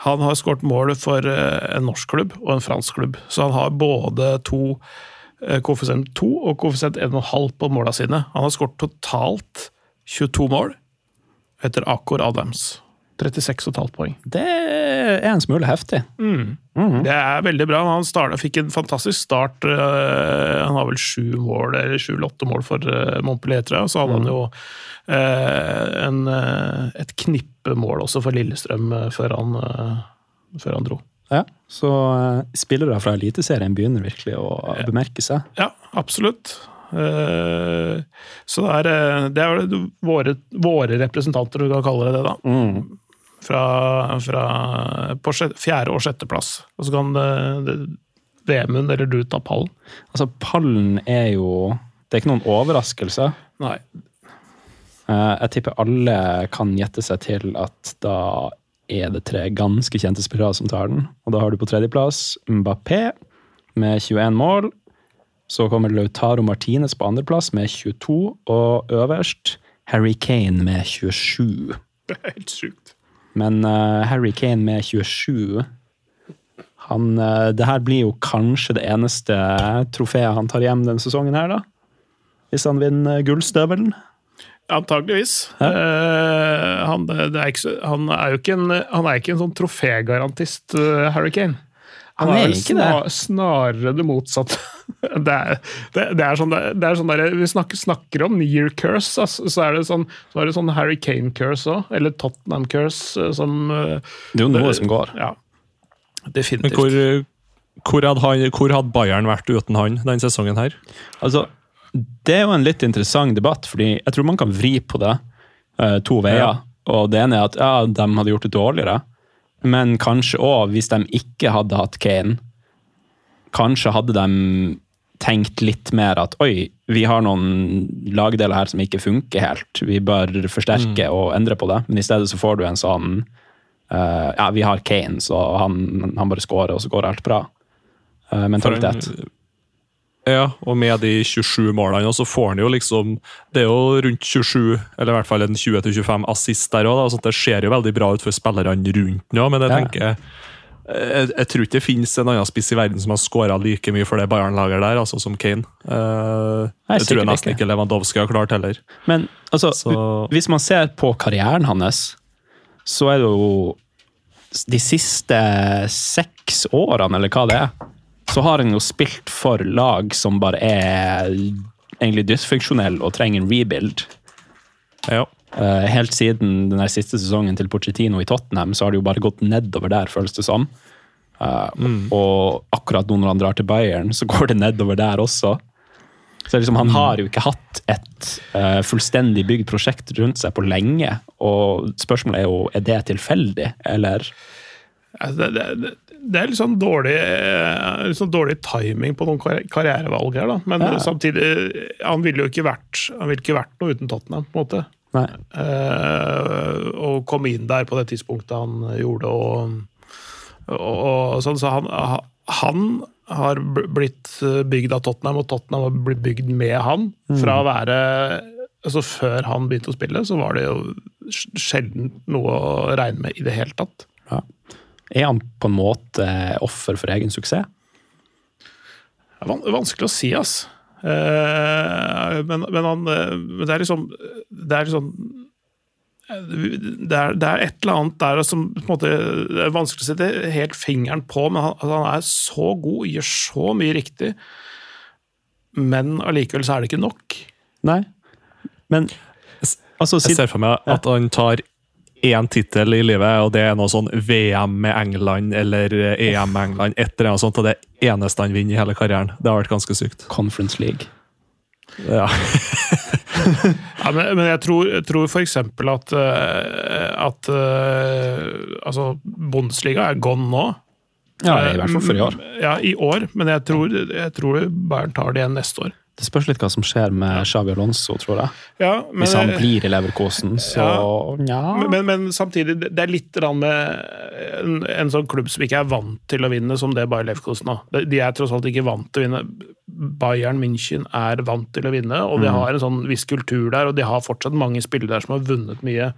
Han har skåret mål for eh, en norsk klubb og en fransk klubb, så han har både to eh, koeffisient 2 og koeffisient 1,5 på måla sine. Han har skåret totalt 22 mål etter Akor Adams. 36,5 poeng. Det er en smule heftig. Det er veldig bra. Han startet, fikk en fantastisk start. eh, Han har vel sju mål, eller sju eller åtte mål for eh, Montpellier, og. Så hadde han jo eh, en, et knippe mål også for Lillestrøm før han, før han dro. Ja, Så spillere fra Eliteserien begynner virkelig å bemerke seg. Ja, absolutt. Eh, Så det er, det er våre, våre representanter, du kan kalle det det, da. Fra, fra på fjerde- og sjetteplass. Og så kan Vemund eller du ta pallen. Altså, pallen er jo Det er ikke noen overraskelse. Nei. Eh, Jeg tipper alle kan gjette seg til at da er det tre ganske kjente spillere som tar den. Og da har du på tredjeplass Mbappé med 21 mål. Så kommer Lautaro Martinez på andreplass med 22, og øverst Harry Kane med 27. Det er helt sjukt. Men uh, Harry Kane med 27 han, uh, Det her blir jo kanskje det eneste trofeet han tar hjem denne sesongen her, da? Hvis han vinner gullstøvelen? Antageligvis. Uh, han, er ikke, han er jo ikke en, han er ikke en sånn trofégarantist, Harry Kane. Han, Han er er, ikke ikke det. snarere det motsatte. Det er, det, det er sånn, det er sånn der, Vi snakker, snakker om near curse, altså, så er det sånn, så er det sånn Harry Kane curse òg. Eller Tottenham curse, eh, som eh, Det er jo noe som går. Ja. Men Definitivt. hvor, hvor, hadde han, hvor hadde Bayern vært uten han denne sesongen her? Altså, det er jo en litt interessant debatt, fordi jeg tror man kan vri på det eh, to veier. Ja. Og det ene er at ja, de hadde gjort det dårligere, men kanskje òg hvis de ikke hadde hatt Kane, kanskje hadde de tenkt litt mer at oi, vi har noen lagdeler her som ikke funker helt, vi bør forsterke og endre på det. Men i stedet så får du en sånn uh, ja, vi har Kane, så han, han bare scorer, og så går alt bra. Uh, mentalitet. Ja, og med de 27 målene, så får han jo liksom Det er jo rundt 27, eller i hvert fall en 20-25 assist der òg, så det ser jo veldig bra ut for spillerne rundt nå, men jeg Ja. Jeg, jeg tror ikke det finnes en annen spiss i verden som har skåra like mye for det Bayern-laget der, altså som Kane. Uh, Nei, jeg tror jeg nesten ikke. Lewandowski har klart heller. Men altså, Så- hvis man ser på karrieren hans, så er det jo de siste seks årene, eller hva det er, så har han jo spilt for lag som bare er egentlig dysfunksjonelle og trenger en rebuild. Ja. Eh, helt siden den siste sesongen til Pochettino i Tottenham, så har det jo bare gått nedover der, føles det som. Eh, Og akkurat nå når han drar til Bayern, så går det nedover der også. Så liksom, Han har jo ikke hatt et uh, fullstendig bygd prosjekt rundt seg på lenge. Og spørsmålet er jo er det tilfeldig, eller Altså, Det, det, det, er litt sånn dårlig, litt sånn dårlig timing på noen karrierevalg her, da. Men Ja. samtidig, han ville jo ikke vært, han ville ikke vært noe uten Tottenham, på en måte. Eh, og komme inn der på det tidspunktet han gjorde, og, og, og sånn. Så han, han har blitt bygd av Tottenham, og Tottenham har blitt bygd med han. Fra å være altså Før han begynte å spille, så var det jo sjelden noe å regne med i det hele tatt. ja. Er han på en måte offer for egen suksess? Det er vanskelig å si, ass. Eh, men, men, han, eh, men det er liksom Det er liksom det er, det er et eller annet der som på en måte, det er vanskelig å sette helt fingeren på, men han, altså, han er så god, gjør så mye riktig. Men allikevel så er det ikke nok. Nei. Men altså, Jeg ser for meg at han tar én tittel i livet, og det er noe sånn VM med England eller EM med England. Et eller annet sånt, og det er eneste han vinner i hele karrieren. Det har vært ganske sykt. Conference League. Ja. (laughs) Ja, men, men jeg tror, jeg tror for eksempel at, eh, at eh, altså, Bundesliga er gone nå. Ja, i hvert fall for i år. Ja, i år, men jeg tror, jeg tror Bayern tar det igjen neste år. Det spørs litt hva som skjer med Xavi Alonso, tror jeg. Ja, men, Hvis han blir i Leverkosen, så ja. Men, men, men samtidig, det er litt med en, en sånn klubb som ikke er vant til å vinne, som det Bayer Leverkosen har. De- er tross alt ikke vant til å vinne. Bayern München er vant til å vinne, og de har en sånn viss kultur der, og de har fortsatt mange spillere der som har vunnet mye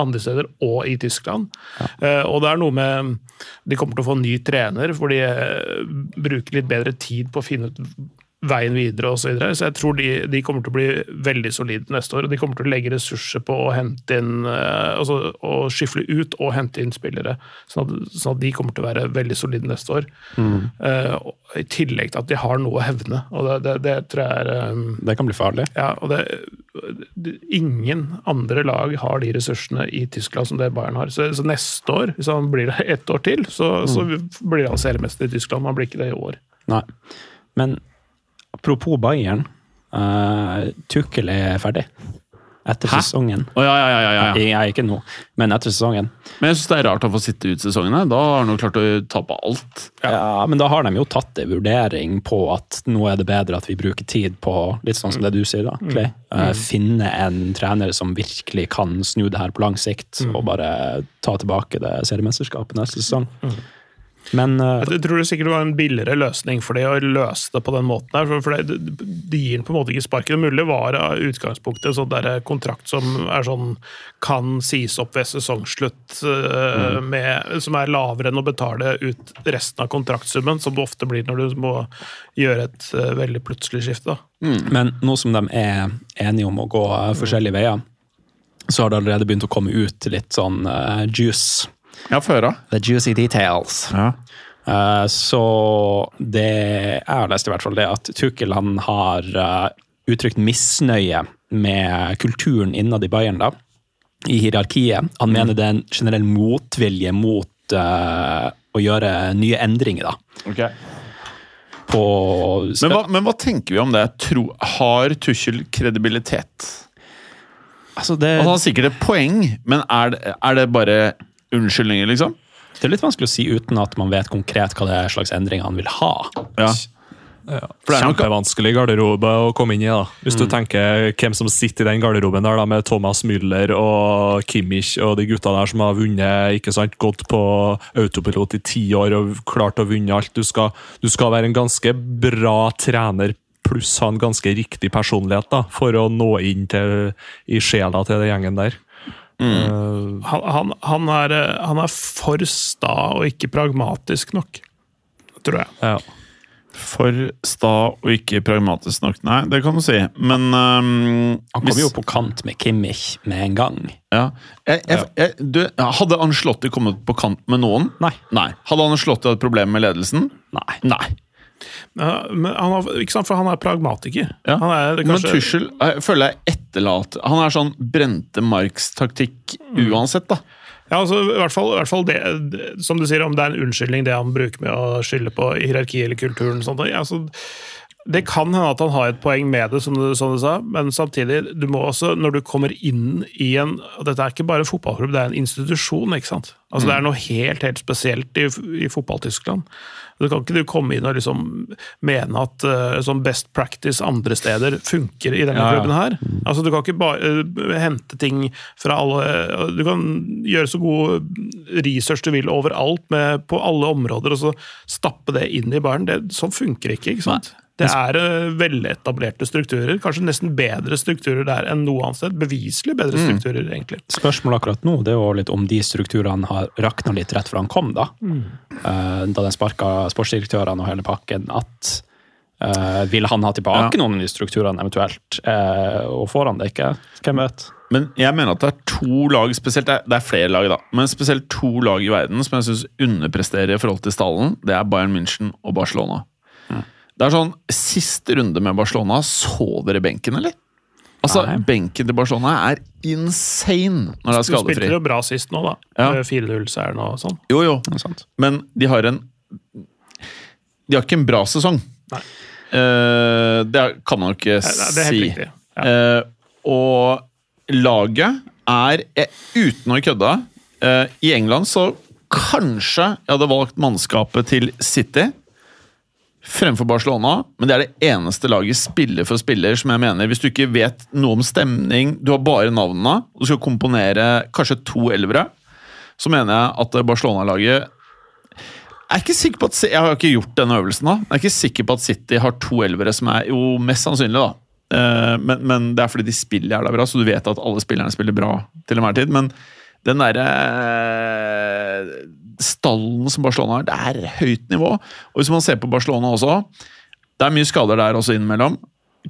andre steder, og i Tyskland. Eh, og det er noe med De kommer til å få ny trener, hvor de uh, bruker litt bedre tid på å finne ut veien videre osv. Så, videre. så jeg tror de, de kommer til å bli veldig solide neste år. og De kommer til å legge ressurser på å hente inn eh, altså å skyfle ut og hente inn spillere. Sånn at, sånn at de kommer til å være veldig solide neste år. Mm. Uh, I tillegg til at de har noe å hevne. og Det, det, det tror jeg er um, Det kan bli farlig. ja, og det, Ingen andre lag har de ressursene i Tyskland som det Bayern har. Så, så neste år, hvis han blir det ett år til, så, så blir han seriemester i Tyskland. Han blir ikke det i år. Nei. Men apropos Bayern. Uh, Tukkel er ferdig. Etter Hæ? sesongen. Oh, ja, ja, ja, ja, ja. Jeg er ikke nå, men etter sesongen. Men jeg syns det er rart å få sitte ut sesongene. Da har han jo klart å tape alt. Ja. Men da har de jo tatt en vurdering på at nå er det bedre at vi bruker tid på litt sånn som det du sier, da, Clay. Eh, finne en trener som virkelig kan snu det her på lang sikt, og bare ta tilbake det seriemesterskapet neste sesong. Men eh, Jeg tror det sikkert var en billigere løsning for det å løse det på den måten. her, for- for det, De gir den på en måte ikke sparken. Det mulig var av utgangspunktet sånn der kontrakt som er sånn kan sies opp ved sesongslutt, eh, med, som er lavere enn å betale ut resten av kontraktsummen, som det ofte blir når du må gjøre et eh, veldig plutselig skifte. Mm. Men nå som de er enige om å gå eh, forskjellige veier, så har det allerede begynt å komme ut litt sånn eh, juice. Ja, før da. The juicy details. Ja. Uh, så det jeg har lest, i hvert fall, det at Tukkel han har uh, uttrykt misnøye med kulturen innad i Bayern, da, i hierarkiet. Han mener det er en generell motvilje mot uh, å gjøre nye endringer, da. På Men, hva, men hva tenker vi om det? Tro, har Tuchel kredibilitet? Altså, det, Altså, han har sikkert et poeng, men er det, er det bare unnskyldninger, liksom? det er litt vanskelig å si uten at man vet konkret hva det er slags endringer han vil ha. Ja. For det er nok- Kjempevanskelig garderobe å komme inn i. da. Hvis du tenker hvem som sitter i den garderoben der da, med Thomas Müller og Kimmich og de gutta der som har vunnet, ikke sant, gått på autopilot i ti år og klart å vinne alt. Du skal, du skal være en ganske bra trener pluss ha en ganske riktig personlighet da, for å nå inn til, i sjela til den gjengen der. Eh, Han, han, han, er, eh, han er for sta og ikke pragmatisk nok, tror jeg. ja. For sta og ikke pragmatisk nok. Nei, det kan du si, men um, Han hvis- jo på kant med Kimmich med en gang. Ja. Jeg, jeg, jeg, du, hadde Anslotti kommet på kant med noen? Nei. Hadde Anslotti hatt problemer med ledelsen? Nei. Nei. Men han har, ikke sant, for han er pragmatiker. Ja. Han er Men kanskje, Tuchel jeg føler jeg etterlater Han er sånn brente Marx-taktikk uansett, da. Ja, altså, i hvert fall, i hvert fall det, det, Som du sier, om det er en unnskyldning det han bruker med å skylde på hierarki eller kulturen. Sånt, ja, altså, det kan hende at han har et poeng med det, som du, som du sa, men samtidig, du må også, når du kommer inn i en og Dette er ikke bare en fotballklubb, det er en institusjon. ikke sant? Altså, Det er noe helt helt spesielt i, i fotball-Tyskland. Du kan ikke du komme inn og liksom mene at uh, sånn best practice andre steder funker i denne Ja, ja. klubben her. Altså, Du kan ikke bare uh, hente ting fra alle Du kan gjøre så god research du vil overalt med, på alle områder, og så stappe det inn i baren. Det, sånn funker ikke. ikke sant? Det er uh, veletablerte strukturer. Kanskje nesten bedre strukturer der enn noe annet sted. Beviselig bedre strukturer, egentlig. Spørsmålet akkurat nå det er jo litt om de strukturene har rakna litt rett før han kom, da. Mm. da den sparka sportsdirektørene og hele pakken. At Uh, Vil han ha tilbake Ja. noen av de strukturene eventuelt? Uh, og får han det ikke? Hvem vet? Men jeg mener at det er to lag, spesielt det er, det er flere lag, da, men spesielt to lag i verden som jeg syns underpresterer i forhold til stallen. Det er Bayern München og Barcelona. Det er sånn, Siste runde med Barcelona, så dere benken, eller? Altså, Nei. Benken til Barcelona er insane når det er skadefri. Du spilte jo bra sist nå, da. Ja. Med 4-0-seieren og sånn. Jo, jo, men de har en De har ikke en bra sesong. Nei. Uh, det kan man jo ikke Nei, Det er helt si. riktig. Ja. Uh, og laget er, eh, uten å kødde uh, I England så kanskje jeg hadde valgt mannskapet til City fremfor Barcelona, men det er det eneste laget spiller for spiller som jeg mener Hvis du ikke vet noe om stemning, du har bare navnene, og du skal komponere kanskje to elvere, så mener jeg at Barcelona-laget jeg er ikke sikker på at Jeg har ikke gjort denne øvelsen, da. Jeg er ikke sikker på at City har to elvere som er jo mest sannsynlig, da. Eh, Men, men det er fordi de spiller jævla bra, så du vet at alle spillerne spiller bra til enhver tid. Men den derre stallen som Barcelona har, det er høyt nivå. Og hvis man ser på Barcelona også, det er mye skader der også innimellom.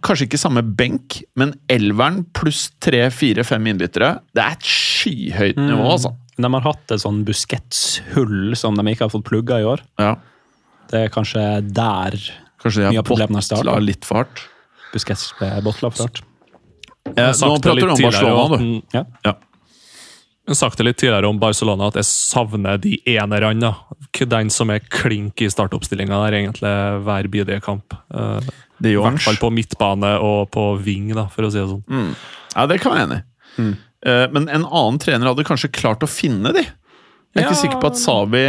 Kanskje ikke samme benk, men elveren pluss tre, fire, fem innbyttere. Det er et skyhøyt nivå, altså. De har hatt et sånn busketshull som de ikke har fått plugga i år. Ja. Det er kanskje der Kanskje Mye av problemene har startet. botla litt for hardt. Buskets ble botla for hardt. Eh, nå prater du om Barcelona, du. Ja. Ja. Har sagt det litt tidligere om Barcelona at jeg savner de enerne. Den som er klink i startoppstillinga der, egentlig hver bidige kamp. Eh, I hvert fall på midtbane og på ving, da, for å si det sånn. Mm. Ja, det kan jeg være enig i. Mm. Eh, Men en annen trener hadde kanskje klart å finne de. Jeg er ikke sikker på at Sabi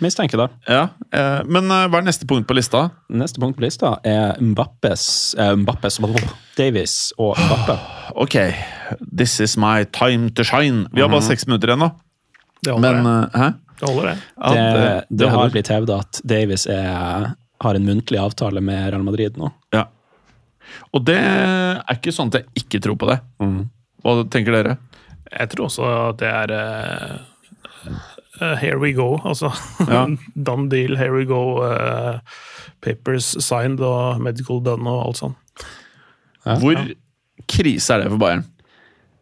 Mistenker det. Ja, eh, Men hva er neste punkt på lista? Neste punkt på lista er Mbappes, Mbappes Davies og Mbappe. Ok, this is my time to shine. Vi har bare seks minutter igjen, da. Det holder, Men det. eh, hæ? det, holder det. At, det, det, har holder. blitt hevda at Davies er, har en muntlig avtale med Real Madrid nå. Ja. Og det er ikke sånn at jeg ikke tror på det. Hva tenker dere? Jeg tror også at det er eh, Here we go, altså. Ja. (laughs) Done deal, here we go. Uh, papers signed og medical done og alt sånt. Ja. Hvor krise er det for Bayern?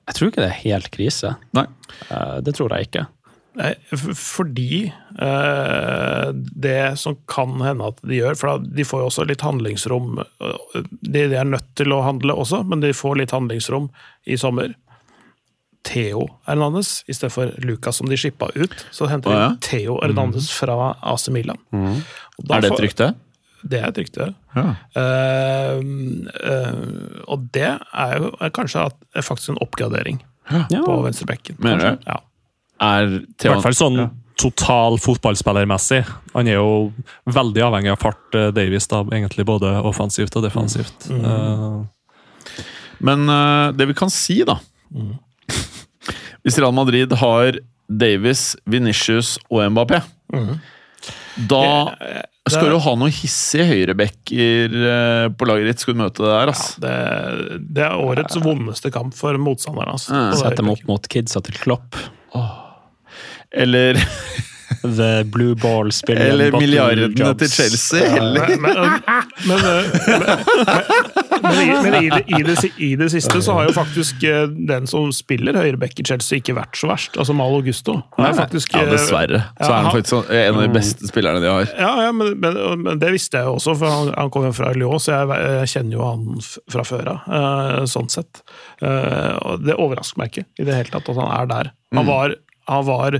Jeg tror ikke det er helt krise. Nei. Eh, Det tror jeg ikke. Nei, fordi eh, det som kan hende at de gjør For de får jo også litt handlingsrom. eh, De, de er nødt til å handle også, men de får litt handlingsrom i sommer. Theo Hernandez i stedet for Lucas som de shippa ut. Så henter Å, ja. Theo Hernandez fra AC Milan. Og Er det et rykte? Det er et rykte. Ja. Uh, uh, og det er jo er kanskje at, er faktisk en oppgradering Ja. på venstrebekken. Mener du? Ja. Er I hvert fall sånn total fotballspillermessig. Han er jo veldig avhengig av fart, eh, Davies, da, egentlig både offensivt og defensivt. Eh, Men eh, det vi kan si, da (laughs) Hvis Real Madrid har Davies, Venitius og Mbappé Da skal du ha noen hissige høyrebacker eh, på laget ditt. Skal du møte det der, ass. Det, det er årets vondeste kamp for motstanderne. Altså. Ja. Sett dem opp mot kidsa til Klopp. Eller, (laughs) The Blue Ball spiller eller milliardene til Chelsea. heller. Men, i, det, siste så har jo faktisk eh, den som spiller høyreback i Chelsea, ikke vært så verst. Altså Mal Augusto. Er faktisk, Ja, eh, dessverre. Så er han faktisk en av de beste spillerne de har. Ja, ja men, men, men det visste jeg jo også, for han, han kom jo fra Lyon, så jeg, jeg kjenner jo han fra før av, eh, sånn sett. Eh, det overrasker meg ikke i det hele tatt at han er der. Han var, han var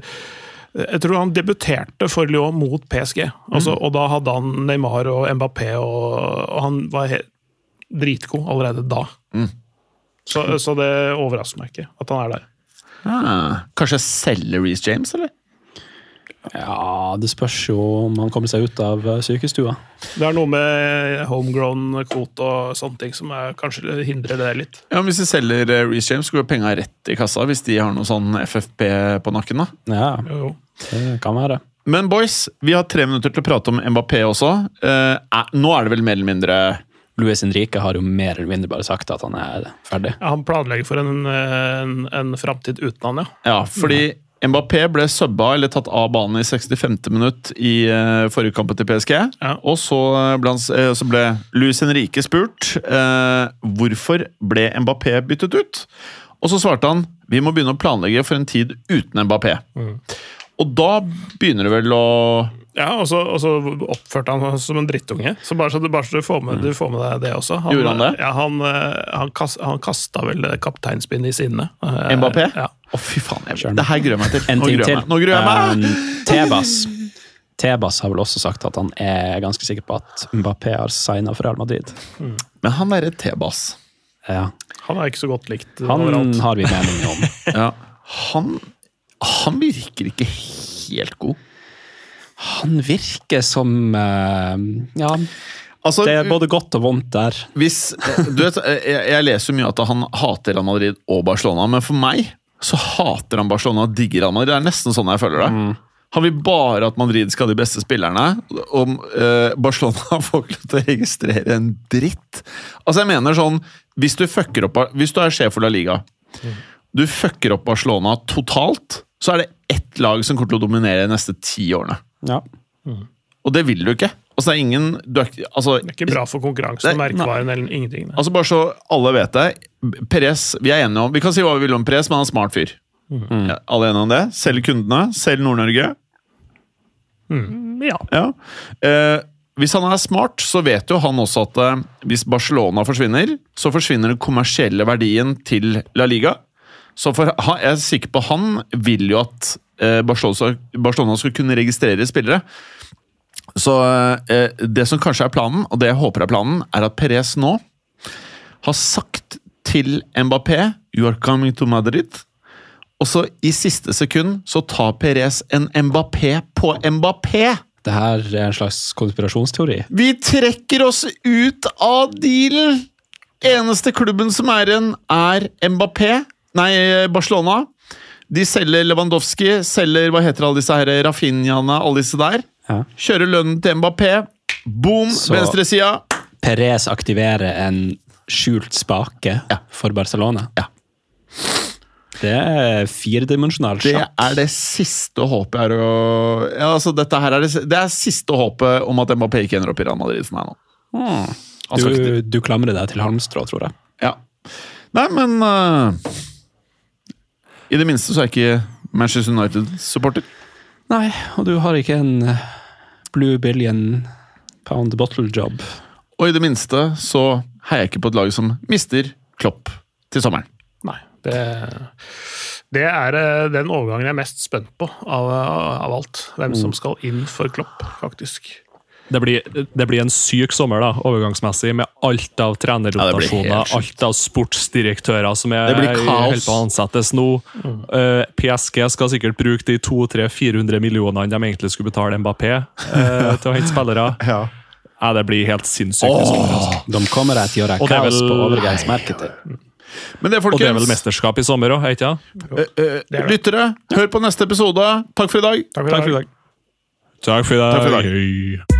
jeg tror han debuterte for Lyon mot PSG, altså, og da hadde han Neymar og Mbappé, og, og han var dritgod allerede da. Så, så det overrasker meg ikke at han er der. Ah, kanskje selge Reece James, eller? Ja, det spørs jo om han kommer seg ut av eh, sykestua. Det er noe med homegrown kvote og sånne ting som er, kanskje hindrer det litt. Ja, men Hvis de selger eh, Reece James, går penga rett i kassa hvis de har noe sånn FFP på nakken. da. Ja, Jo, jo. det kan være. Men boys, vi har tre minutter til å prate om Mbappé også. Eh, er- nå er det vel mer eller mindre Luis Henrique har jo mer eller mindre bare sagt at han er ferdig. Ja, han planlegger for en, en, en framtid uten han, ja. Ja, fordi Mbappé ble subba eller tatt av banen i 65. minutt i uh, forrige kamp til PSG. Ja. Og så ble, han, eh, så ble Luis Henrique spurt uh, hvorfor ble Mbappé byttet ut. Og så svarte han vi må begynne å planlegge for en tid uten Mbappé. og da begynner det vel å Ja, og så, og så oppførte han seg som en drittunge. Så bare så du, bare så du, får med, du får med deg det også. Gjorde han det? Ja, han, eh, han, kast, han kasta vel kapteinspinnet i sinne. Eh, Mbappé? Ja. Å, fy faen. Jeg, det her gruer jeg meg til. En Nå ting til. Nå gruer jeg meg! Um, Tebas. Tebas har vel også sagt at han er ganske sikker på at Mbappé har signa for Real Madrid. Men han derre Tebas Ja. Han er ikke så godt likt Han overalt. har vi meninger om. (laughs) ja. han, han virker ikke helt god. Han virker som eh, Ja, Altså, det er både godt og vondt der. hvis, du vet, jeg, jeg leser jo mye at han hater Real Madrid og Barcelona, men for meg så hater han Barcelona og digger Real Madrid. Det er nesten sånn jeg føler det. Han vil bare at Madrid skal ha de beste spillerne, og eh, Barcelona (laughs) får ikke lov til å registrere en dritt. Altså, jeg mener sånn Hvis du fucker opp Hvis du er sjef for La Liga, du fucker opp Barcelona totalt, så er det ett lag som kommer til å dominere de neste ti årene. Ja. Og det vil du ikke. Altså, det er ingen du er, altså, Det er ikke bra for konkurransen og Nei, merkevaren eller ingenting. Altså Bare så alle vet det. Perez, vi er enige om Vi kan si hva vi vil om Perez, men han er en smart fyr. Ja, alle er enige om det? Selv kundene, Selv Nord-Norge. Ja. Ja. Eh, hvis han er smart, så vet jo han også at eh, hvis Barcelona forsvinner, så forsvinner den kommersielle verdien til La Liga. Så for, jeg er sikker på han vil jo at eh, Barcelona, Barcelona skal kunne registrere spillere. Så eh, det som kanskje er planen, og det jeg håper er planen, er at Perez nå har sagt til Mbappé You are coming to Madrid. Og så i siste sekund så tar Perez en Mbappé på Mbappé! Det her er en slags konspirasjonsteori. Vi trekker oss ut av dealen! Eneste klubben som er igjen, er Mbappé. Nei, Barcelona. De selger Lewandowski, selger hva heter alle disse her, Rafinhaene, alle disse der. Ja. Kjører lønnen til Mbappé. Boom! Venstresida. Perez aktiverer en skjult spake for Barcelona. Ja. Det er firedimensjonal Det er det siste håpet er å ja, altså dette her er det, det er siste håpet om at Mbappé ikke ender opp i Real Madrid for meg nå. Hmm. skal Du, du klamrer deg til halmstrå, tror jeg. Ja. Nei, men eh, I det minste så er jeg ikke Manchester United-supporter. Nei, og du har ikke en eh, blue billion pound bottle job. Og i det minste så heier jeg ikke på et lag som mister Klopp til sommeren. Nei. Det, det er eh, den overgangen jeg er mest spent på av, av alt. Hvem som skal inn for Klopp, faktisk. Det blir, det blir en syk sommer, da, overgangsmessig, med alt av trenerrotasjoner, ja, alt av sportsdirektører som er holder på å ansettes nå. Eh, PSG skal sikkert bruke de 200-400 millionene de egentlig skulle betale Mbappé uh, til å hente spillere. (laughs) Ja. Ja, det blir helt sinnssykt. Oh. De kommer til å gjøre kaos vel- på overgangsmarkedet. Men det, Og det er vel mesterskap i sommer òg, ikke sant? eh, eh, Lyttere, hør på neste episode. Takk for i dag. Takk for i dag. Takk for i dag. Takk for i dag.